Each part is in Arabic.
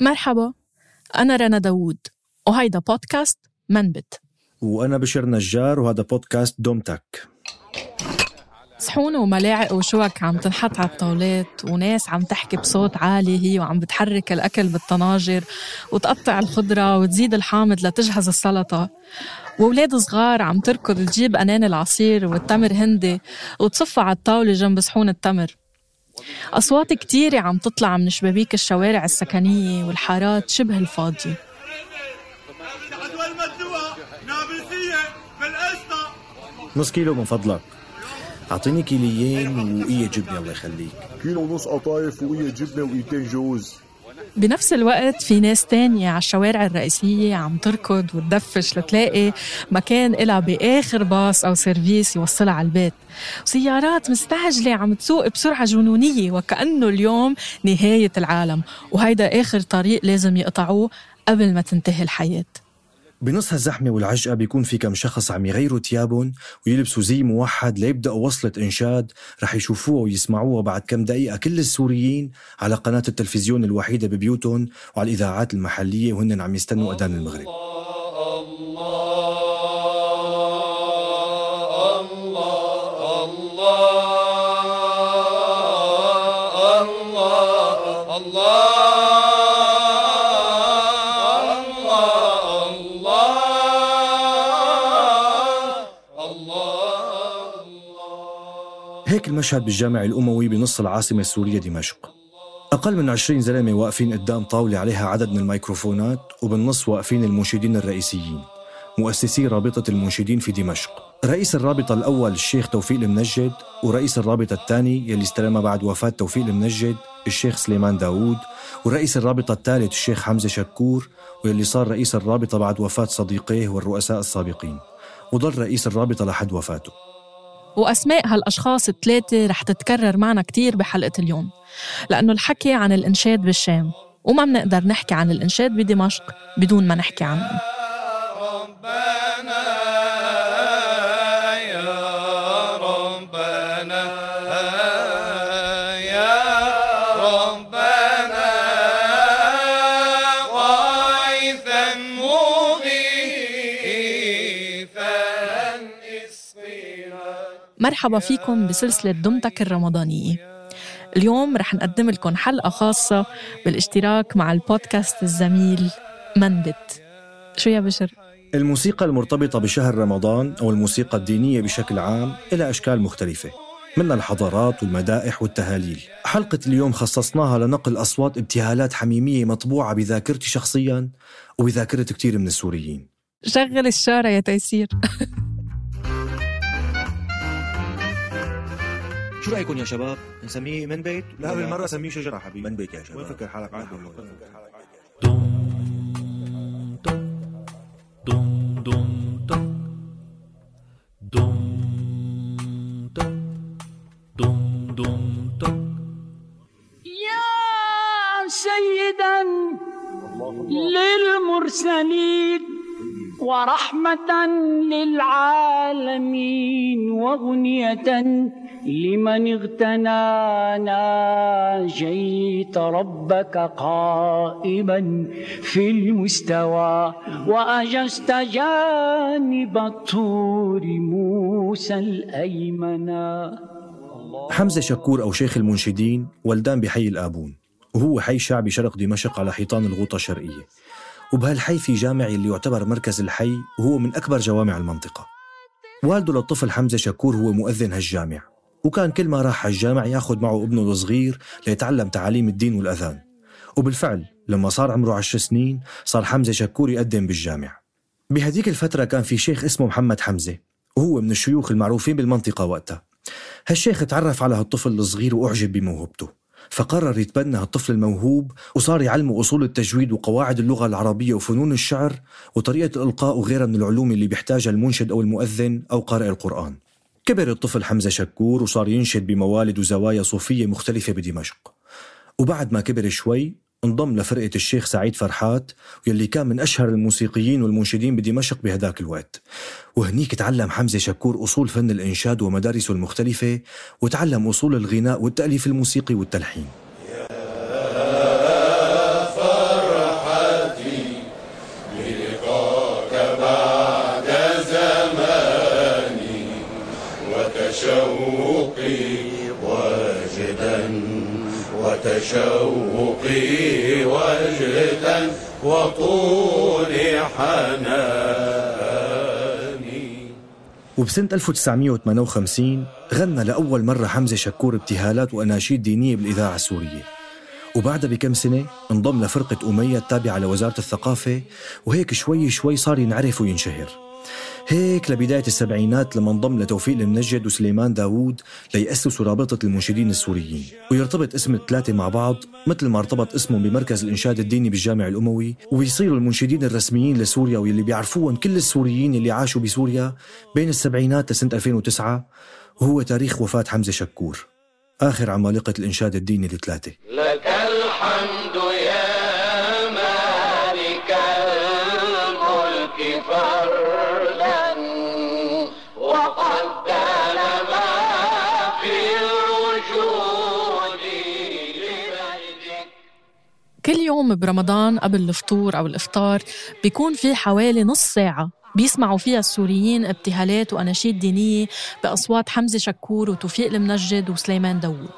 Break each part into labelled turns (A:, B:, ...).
A: مرحبا أنا رنا داوود وهيدا بودكاست منبت.
B: وأنا بشر نجار وهذا بودكاست دومتك.
A: صحون وملاعق وشوك عم تنحط على الطاولات وناس عم تحكي بصوت عالي هي وعم بتحرك الأكل بالطناجر وتقطع الخضرة وتزيد الحامض لتجهز السلطة. وولاد صغار عم تركض تجيب أنان العصير والتمر هندي وتصفها على الطاولة جنب صحون التمر. أصوات كتيرة عم تطلع من شبابيك الشوارع السكنية والحارات شبه الفاضية.
B: نص كيلو من فضلك. أعطيني كيليين وقية جبنة الله يخليك.
C: كيلو ونص قطايف وقية جبنة وقيتين جوز.
A: بنفس الوقت في ناس تانية على الشوارع الرئيسية عم تركض وتدفش لتلاقي مكان إلها بآخر باص أو سيرفيس يوصلها على البيت. وسيارات مستعجلة عم تسوق بسرعة جنونية وكأنه اليوم نهاية العالم. وهيدا آخر طريق لازم يقطعوه قبل ما تنتهي الحياة.
B: بنص هالزحمة والعجقة بيكون في كم شخص عم يغيروا تيابهم ويلبسوا زي موحد ليبدأوا وصلة إنشاد رح يشوفوها ويسمعوها بعد كم دقيقة. كل السوريين على قناة التلفزيون الوحيدة ببيوتهم وعلى الإذاعات المحلية وهن عم يستنوا أذان المغرب. هيك المشهد بالجامع الأموي بنص العاصمة السورية دمشق. أقل من 20 زلمة واقفين قدام طاولة عليها عدد من الميكروفونات وبالنص واقفين المنشدين الرئيسيين مؤسسي رابطة المنشدين في دمشق. رئيس الرابطة الأول الشيخ توفيق المنجد ورئيس الرابطة الثاني يلي استلمها بعد وفاة توفيق المنجد الشيخ سليمان داوود ورئيس الرابطة الثالث الشيخ حمزة شكور واللي صار رئيس الرابطة بعد وفاة صديقيه والرؤساء السابقين. وظل رئيس الرابطة لحد وفاته.
A: وأسماء هالأشخاص الثلاثة رح تتكرر معنا كتير بحلقة اليوم. لأنه الحكي عن الإنشاد بالشام وما بنقدر نحكي عن الإنشاد بدمشق بدون ما نحكي عنه مرحبا فيكم بسلسلة دمتك الرمضانية. اليوم رح نقدم لكم حلقة خاصة بالاشتراك مع البودكاست الزميل منبت شو يا بشر؟
B: الموسيقى المرتبطة بشهر رمضان أو الموسيقى الدينية بشكل عام إلى أشكال مختلفة منها الحضارات والمدائح والتهاليل. حلقة اليوم خصصناها لنقل أصوات ابتهالات حميمية مطبوعة بذاكرتي شخصيا وبذاكرة كتير من السوريين.
A: شغل الشارع يا تيسير.
B: شو رأيكم يا شباب؟ نسميه من بيت؟ لا بالمرة سميه شجرة حبيبي من بيت يا شباب فكر حالك من بيت؟
D: يا سيدا للمرسلين ورحمة للعالمين وغنية لمن اغتنى ناجيت ربك قائما في المستوى وأجست جانب الطور موسى الأيمنا
B: حمزة شكور أو شيخ المنشدين ولدان بحي الآبون وهو حي شعبي شرق دمشق على حيطان الغوطة الشرقية. وبهالحي في جامع اللي يعتبر مركز الحي وهو من أكبر جوامع المنطقة. والده للطفل حمزة شكور هو مؤذن هالجامع. وكان كل ما راح هالجامع ياخذ معه ابنه الصغير ليتعلم تعاليم الدين والأذان. وبالفعل لما صار عمره عشر سنين صار حمزة شكور يقدم بالجامع. بهديك الفترة كان في شيخ اسمه محمد حمزة وهو من الشيوخ المعروفين بالمنطقة وقتها. هالشيخ تعرف على هالطفل الصغير وأعجب بموهبته فقرر يتبنى هالطفل الموهوب وصار يعلمه أصول التجويد وقواعد اللغة العربية وفنون الشعر وطريقة الإلقاء وغيرها من العلوم اللي بيحتاجها المنشد أو المؤذن أو قارئ القرآن. كبر الطفل حمزة شكور وصار ينشد بموالد وزوايا صوفية مختلفة بدمشق. وبعد ما كبر شوي انضم لفرقة الشيخ سعيد فرحات واللي كان من أشهر الموسيقيين والمنشدين بدمشق بهداك الوقت. وهنيك تعلم حمزة شكور أصول فن الإنشاد ومدارسه المختلفة وتعلم أصول الغناء والتأليف الموسيقي والتلحين.
E: وتشوقي وجدا وطول حناني.
B: وبسنة 1958 غنى لأول مرة حمزة شكور ابتهالات وأناشيد دينية بالإذاعة السورية. وبعدها بكم سنة انضم لفرقة أمية التابعة لوزارة الثقافة وهيك شوي شوي صار ينعرف وينشهر. هيك لبداية السبعينات لما انضم لتوفيق المنجد وسليمان داوود ليأسسوا رابطة المنشدين السوريين. ويرتبط اسم الثلاثة مع بعض مثل ما ارتبط اسمهم بمركز الإنشاد الديني بالجامع الأموي ويصيروا المنشدين الرسميين لسوريا واللي بيعرفوهم كل السوريين اللي عاشوا بسوريا بين السبعينات لسنة 2009 وهو تاريخ وفاة حمزة شكور. آخر عمالقة الإنشاد الديني الثلاثة
E: لك الحمد يا فردا وقد ما في الوجود
A: كل يوم برمضان قبل الفطور أو الإفطار بيكون في حوالي نص ساعة بيسمعوا فيها السوريين ابتهالات وأناشيد دينية بأصوات حمزة شكور وتوفيق المنجد وسليمان داوود.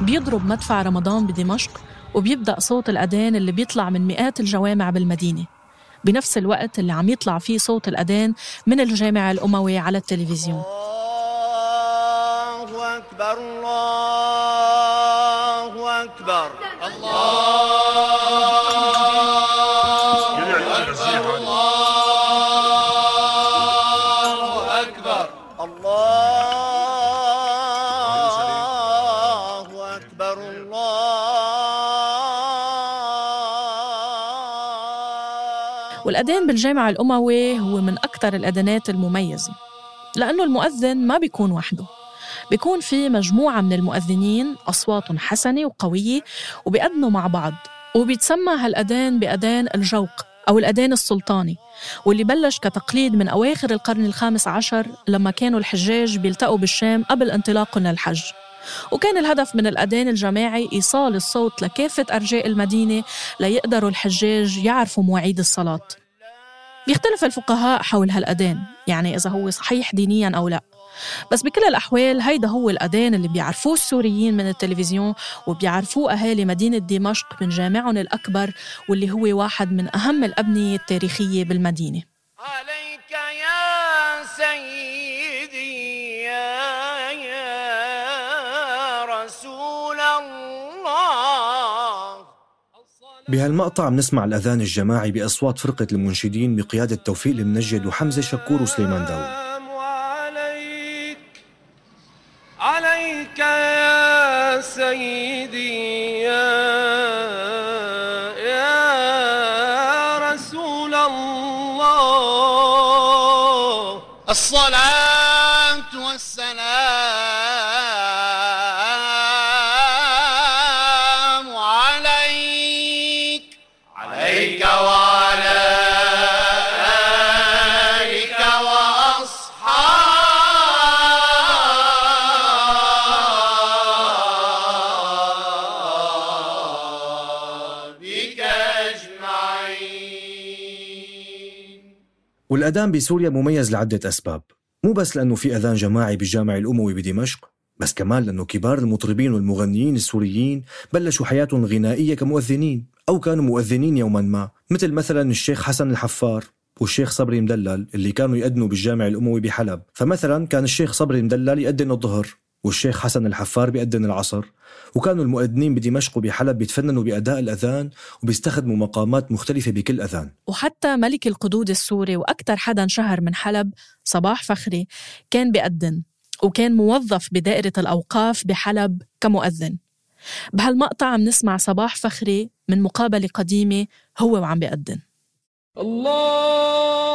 A: بيضرب مدفع رمضان بدمشق وبيبدأ صوت الأذان اللي بيطلع من مئات الجوامع بالمدينة. بنفس الوقت اللي عم يطلع فيه صوت الأذان من الجامع الأموي على التلفزيون.
E: الله أكبر الله أكبر الله الله
A: والأذان بالجامع الأموي هو من أكثر الأذانات المميزة لأنه المؤذن ما بيكون وحده بيكون في مجموعة من المؤذنين أصواتهم حسنة وقوية وبيأذنوا مع بعض وبيتسمى هالأذان بأذان الجوق أو الأذان السلطاني واللي بلش كتقليد من أواخر القرن الخامس عشر لما كانوا الحجاج بيلتقوا بالشام قبل انطلاقهم للحج. وكان الهدف من الأذان الجماعي إيصال الصوت لكافة أرجاء المدينة ليقدروا الحجاج يعرفوا مواعيد الصلاة. بيختلف الفقهاء حول هالأذان يعني إذا هو صحيح دينيا أو لا. بس بكل الأحوال هيدا هو الأذان اللي بيعرفوه السوريين من التلفزيون وبيعرفوه أهالي مدينة دمشق من جامعهم الأكبر واللي هو واحد من أهم الأبنية التاريخية بالمدينة.
B: بهالمقطع بنسمع الأذان الجماعي بأصوات فرقة المنشدين بقيادة توفيق المنجد وحمزة شكور وسليمان داوود.
E: السلام عليك. عليك يا سيدي يا, يا رسول الله. الصلاة
B: والأذان بسوريا مميز لعدة أسباب. مو بس لأنه في أذان جماعي بالجامع الأموي بدمشق بس كمان لأنه كبار المطربين والمغنيين السوريين بلشوا حياتهم الغنائية كمؤذنين أو كانوا مؤذنين يوما ما مثل مثلا الشيخ حسن الحفار والشيخ صبري مدلل اللي كانوا يأذنوا بالجامع الأموي بحلب. فمثلا كان الشيخ صبري مدلل يأذن الظهر. والشيخ حسن الحفار بيأذن العصر. وكانوا المؤذنين بدمشق وبحلب بيتفننوا بأداء الأذان وبيستخدموا مقامات مختلفة بكل أذان.
A: وحتى ملك القدود السوري وأكثر حدا انشهر من حلب صباح فخري كان بيأذن وكان موظف بدائرة الأوقاف بحلب كمؤذن. بهالمقطع عم نسمع صباح فخري من مقابلة قديمة هو وعم بيأذن.
F: الله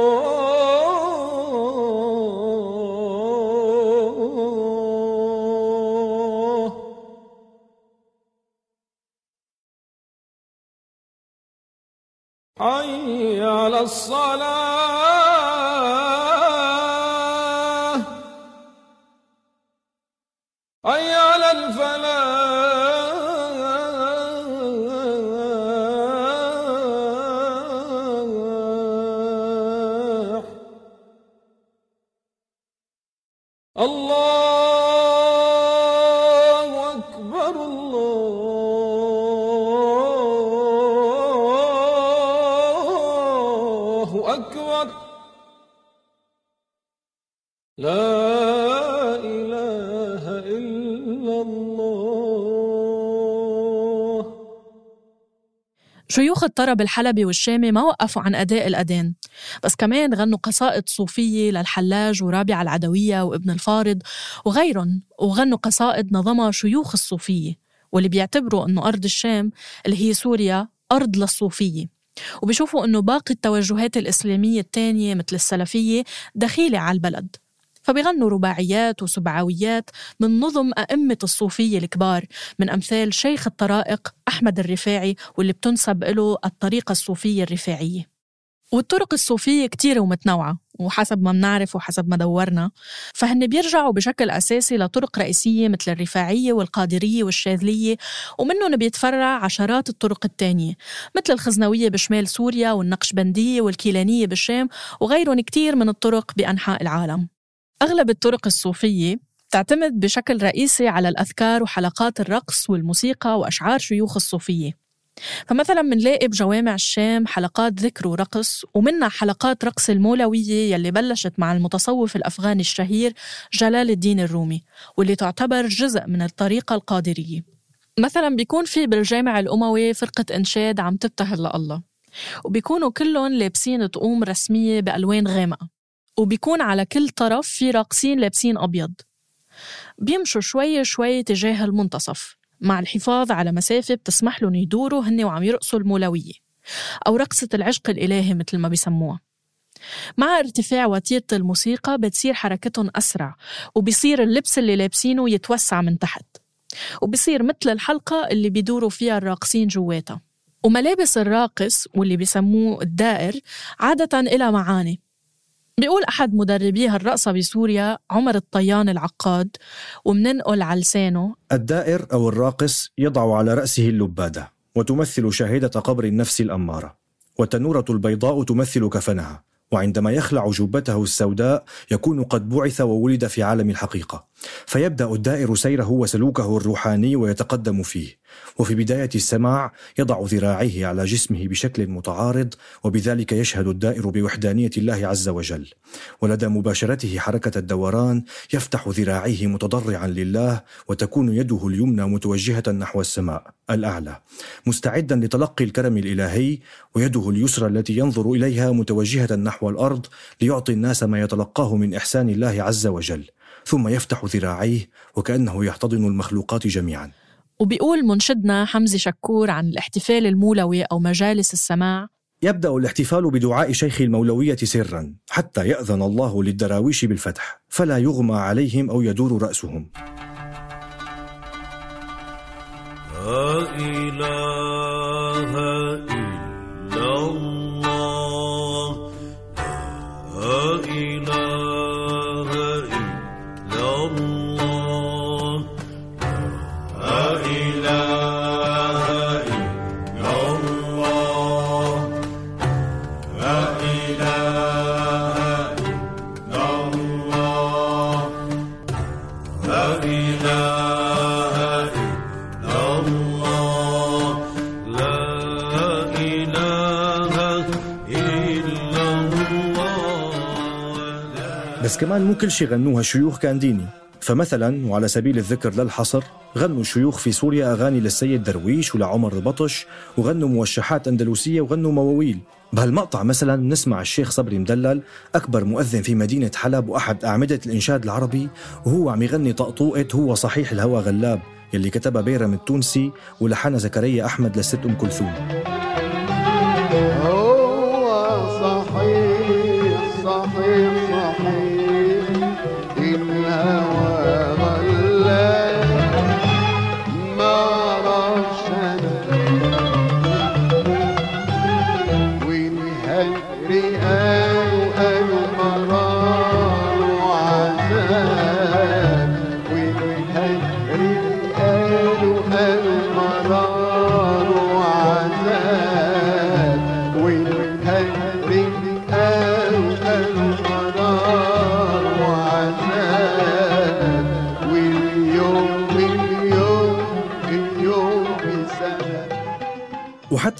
F: حي على الصلاة. حي
A: شيوخ الطرب الحلبي والشامي ما وقفوا عن أداء الأذان. بس كمان غنوا قصائد صوفية للحلاج ورابعة العدوية وابن الفارض وغيرهم وغنوا قصائد نظمها شيوخ الصوفية واللي بيعتبروا أنه أرض الشام اللي هي سوريا أرض للصوفية. وبيشوفوا أنه باقي التوجهات الإسلامية التانية مثل السلفية دخيلة على البلد. فبيغنوا رباعيات وسبعويات من نظم أئمة الصوفية الكبار من أمثال شيخ الطرائق أحمد الرفاعي واللي بتنسب له الطريقة الصوفية الرفاعية. والطرق الصوفية كتيرة ومتنوعة وحسب ما منعرف وحسب ما دورنا. فهن بيرجعوا بشكل أساسي لطرق رئيسية مثل الرفاعية والقادرية والشاذلية ومنهم بيتفرع عشرات الطرق التانية مثل الخزنوية بشمال سوريا والنقشبندية والكيلانية بالشام وغيرهم كتير من الطرق بأنحاء العالم. أغلب الطرق الصوفية تعتمد بشكل رئيسي على الأذكار وحلقات الرقص والموسيقى وأشعار شيوخ الصوفية. فمثلا منلاقي بجوامع الشام حلقات ذكر ورقص ومنها حلقات رقص المولوية يلي بلشت مع المتصوف الأفغاني الشهير جلال الدين الرومي واللي تعتبر جزء من الطريقة القادرية. مثلا بيكون في بالجامع الأموي فرقة إنشاد عم تبتهل لله. وبيكونوا كلهم لابسين طقوم رسمية بألوان غامقة. وبيكون على كل طرف في راقصين لابسين أبيض. بيمشوا شوي شوي تجاه المنتصف. مع الحفاظ على مسافة بتسمح لهم يدوروا هن وعم يرقصوا المولوية. أو رقصة العشق الإلهي مثل ما بيسموها. مع ارتفاع وتيرة الموسيقى بتصير حركتهم أسرع وبيصير اللبس اللي لابسينه يتوسع من تحت. وبصير مثل الحلقة اللي بيدوروا فيها الراقصين جواتها. وملابس الراقص واللي بيسموه الدائر عادة إلى معاني. بيقول أحد مدربيها الرقصة بسوريا عمر الطيان العقاد ومننقل على لسانه
B: الدائر أو الراقص يضع على رأسه اللبادة وتمثل شاهدة قبر النفس الأمارة والتنورة البيضاء تمثل كفنها وعندما يخلع جبته السوداء يكون قد بعث وولد في عالم الحقيقة. فيبدأ الدائر سيره وسلوكه الروحاني ويتقدم فيه وفي بداية السماع يضع ذراعيه على جسمه بشكل متعارض وبذلك يشهد الدائر بوحدانية الله عز وجل. ولدى مباشرته حركة الدوران يفتح ذراعيه متضرعا لله وتكون يده اليمنى متوجهة نحو السماء الأعلى مستعدا لتلقي الكرم الإلهي ويده اليسرى التي ينظر إليها متوجهة نحو الأرض ليعطي الناس ما يتلقاه من إحسان الله عز وجل. ثم يفتح ذراعيه وكأنه يحتضن المخلوقات جميعا.
A: وبيقول منشدنا حمزة شكور عن الاحتفال المولوي أو مجالس السماع.
B: يبدأ الاحتفال بدعاء شيخ المولوية سرا حتى يأذن الله للدراويش بالفتح فلا يغمى عليهم أو يدور رأسهم.
G: لا إله إلا الله.
B: بس كمان مو كل شي غنوها شيوخ كان ديني. فمثلا وعلى سبيل الذكر للحصر غنوا شيوخ في سوريا أغاني للسيد درويش ولعمر البطش وغنوا موشحات أندلسية وغنوا مواويل. بهالمقطع مثلا نسمع الشيخ صبري مدلل أكبر مؤذن في مدينة حلب وأحد أعمدة الإنشاد العربي وهو عم يغني طقطوقة هو صحيح الهوى غلاب يلي كتبها بيرم التونسي ولحنها زكريا أحمد للست أم كلثوم.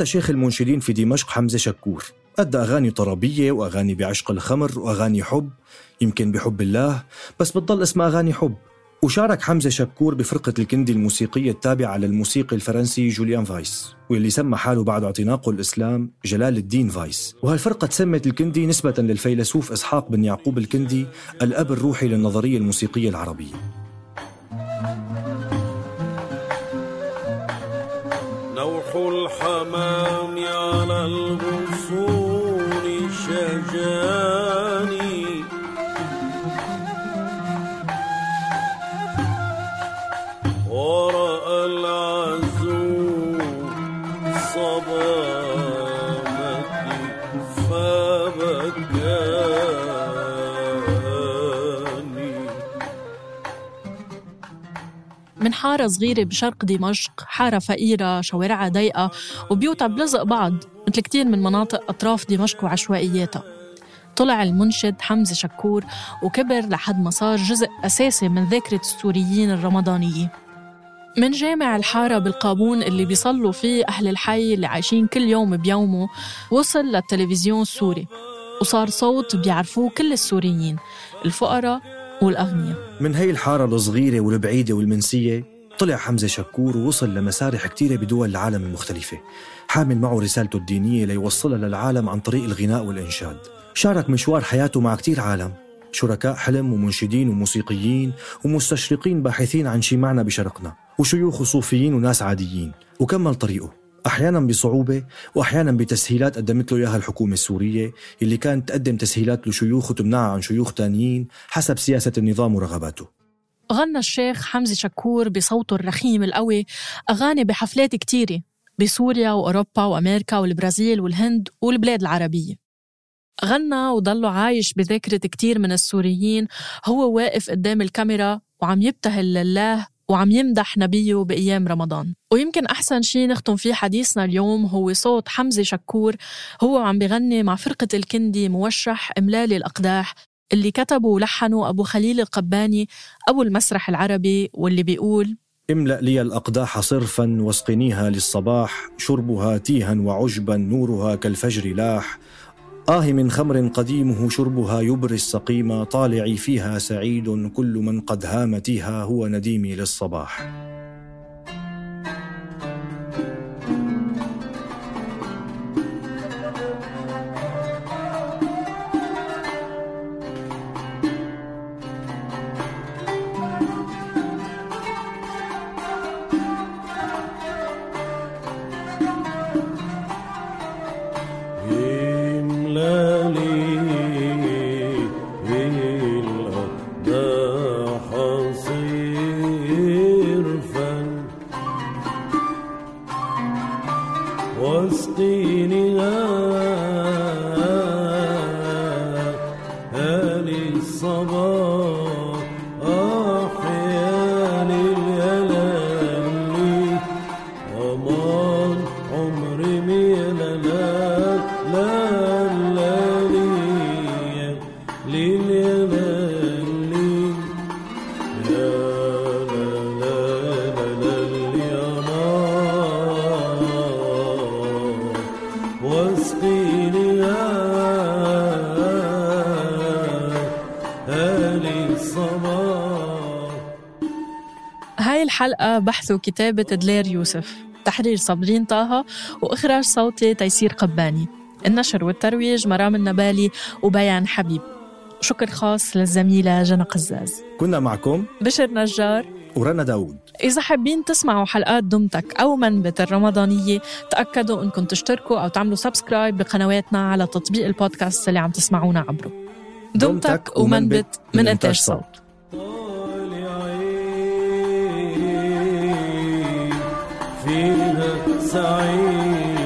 B: شيخ المنشدين في دمشق حمزة شكور. أدى أغاني طربية وأغاني بعشق الخمر وأغاني حب يمكن بحب الله بس بتضل اسمها أغاني حب. وشارك حمزة شكور بفرقة الكندي الموسيقية التابعة للموسيقي الفرنسي جوليان فايس واللي سمى حاله بعد اعتناقه الإسلام جلال الدين فايس. وهالفرقة تسمت الكندي نسبة للفيلسوف إسحاق بن يعقوب الكندي الأب الروحي للنظرية الموسيقية العربية.
G: الحمام على الغصون
A: من حارة صغيرة بشرق دمشق حارة فقيرة شوارعها ضيقة وبيوتها بلزق بعض مثل كتير من مناطق أطراف دمشق وعشوائياتها. طلع المنشد حمزة شكور وكبر لحد ما صار جزء أساسي من ذاكرة السوريين الرمضانية من جامع الحارة بالقابون اللي بيصلوا فيه أهل الحي اللي عايشين كل يوم بيومه وصل للتلفزيون السوري وصار صوت بيعرفوه كل السوريين الفقراء والأغنياء
B: من هي الحارة الصغيرة والبعيدة والمنسية؟ طلع حمزة شكور ووصل لمسارح كتيرة بدول العالم المختلفة حامل معه رسالته الدينية ليوصلها للعالم عن طريق الغناء والإنشاد. شارك مشوار حياته مع كتير عالم. شركاء حلم ومنشدين وموسيقيين ومستشرقين باحثين عن شي معنى بشرقنا. وشيوخ وصوفيين وناس عاديين. وكمل طريقه. أحيانا بصعوبة وأحيانا بتسهيلات قدمت له إياها الحكومة السورية اللي كانت تقدم تسهيلات لشيوخ وتمنعها عن شيوخ تانيين حسب سياسة النظام ورغباته.
A: غنى الشيخ حمزة شكور بصوته الرخيم القوي أغاني بحفلات كتيرة بسوريا وأوروبا وأمريكا والبرازيل والهند والبلاد العربية. غنى وضله عايش بذاكرة كتير من السوريين هو واقف قدام الكاميرا وعم يبتهل لله وعم يمدح نبيه بأيام رمضان. ويمكن أحسن شي نختم فيه حديثنا اليوم هو صوت حمزة شكور. هو عم بغني مع فرقة الكندي موشح إملالي الأقداح اللي كتبوا ولحنوا أبو خليل القباني أبو المسرح العربي واللي بيقول
B: املأ لي الأقداح صرفا واسقنيها للصباح شربها تيها وعجبا نورها كالفجر لاح. آه من خمر قديمه شربها يبري السقيم طالعي فيها سعيد كل من قد هام تيها هو نديمي للصباح.
A: إقلالي الصباح. هاي الحلقة بحث وكتابة دلير يوسف تحرير صابرين طه وإخراج صوتي تيسير قباني. النشر والترويج مرام النبالي وبيان حبيب. شكر خاص للزميلة جنى قزاز.
B: كنا معكم
A: بشر نجار.
B: ورنا داوود.
A: إذا حابين تسمعوا حلقات دم تك أو منبت الرمضانية تأكدوا أنكم تشتركوا أو تعملوا subscribe بقنواتنا على تطبيق البودكاست اللي عم تسمعونا عبره. دمتك ومنبت من إنتاج صوت.
G: سعيد.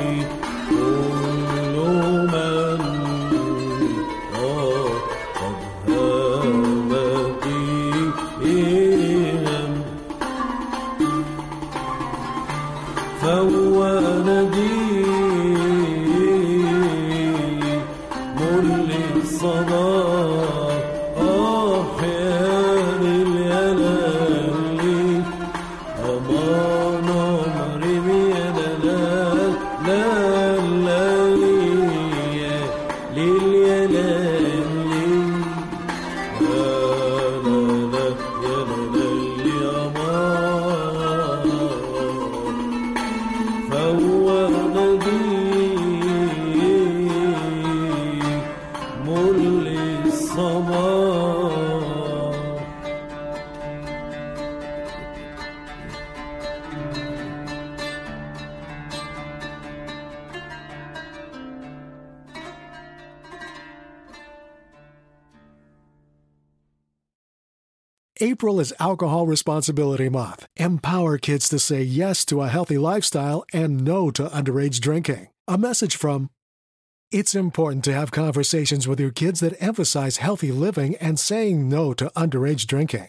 H: April is Alcohol Responsibility Month. Empower kids to say yes to a healthy lifestyle and no to underage drinking. A message from It's important to have conversations with your kids that emphasize healthy living and saying no to underage drinking.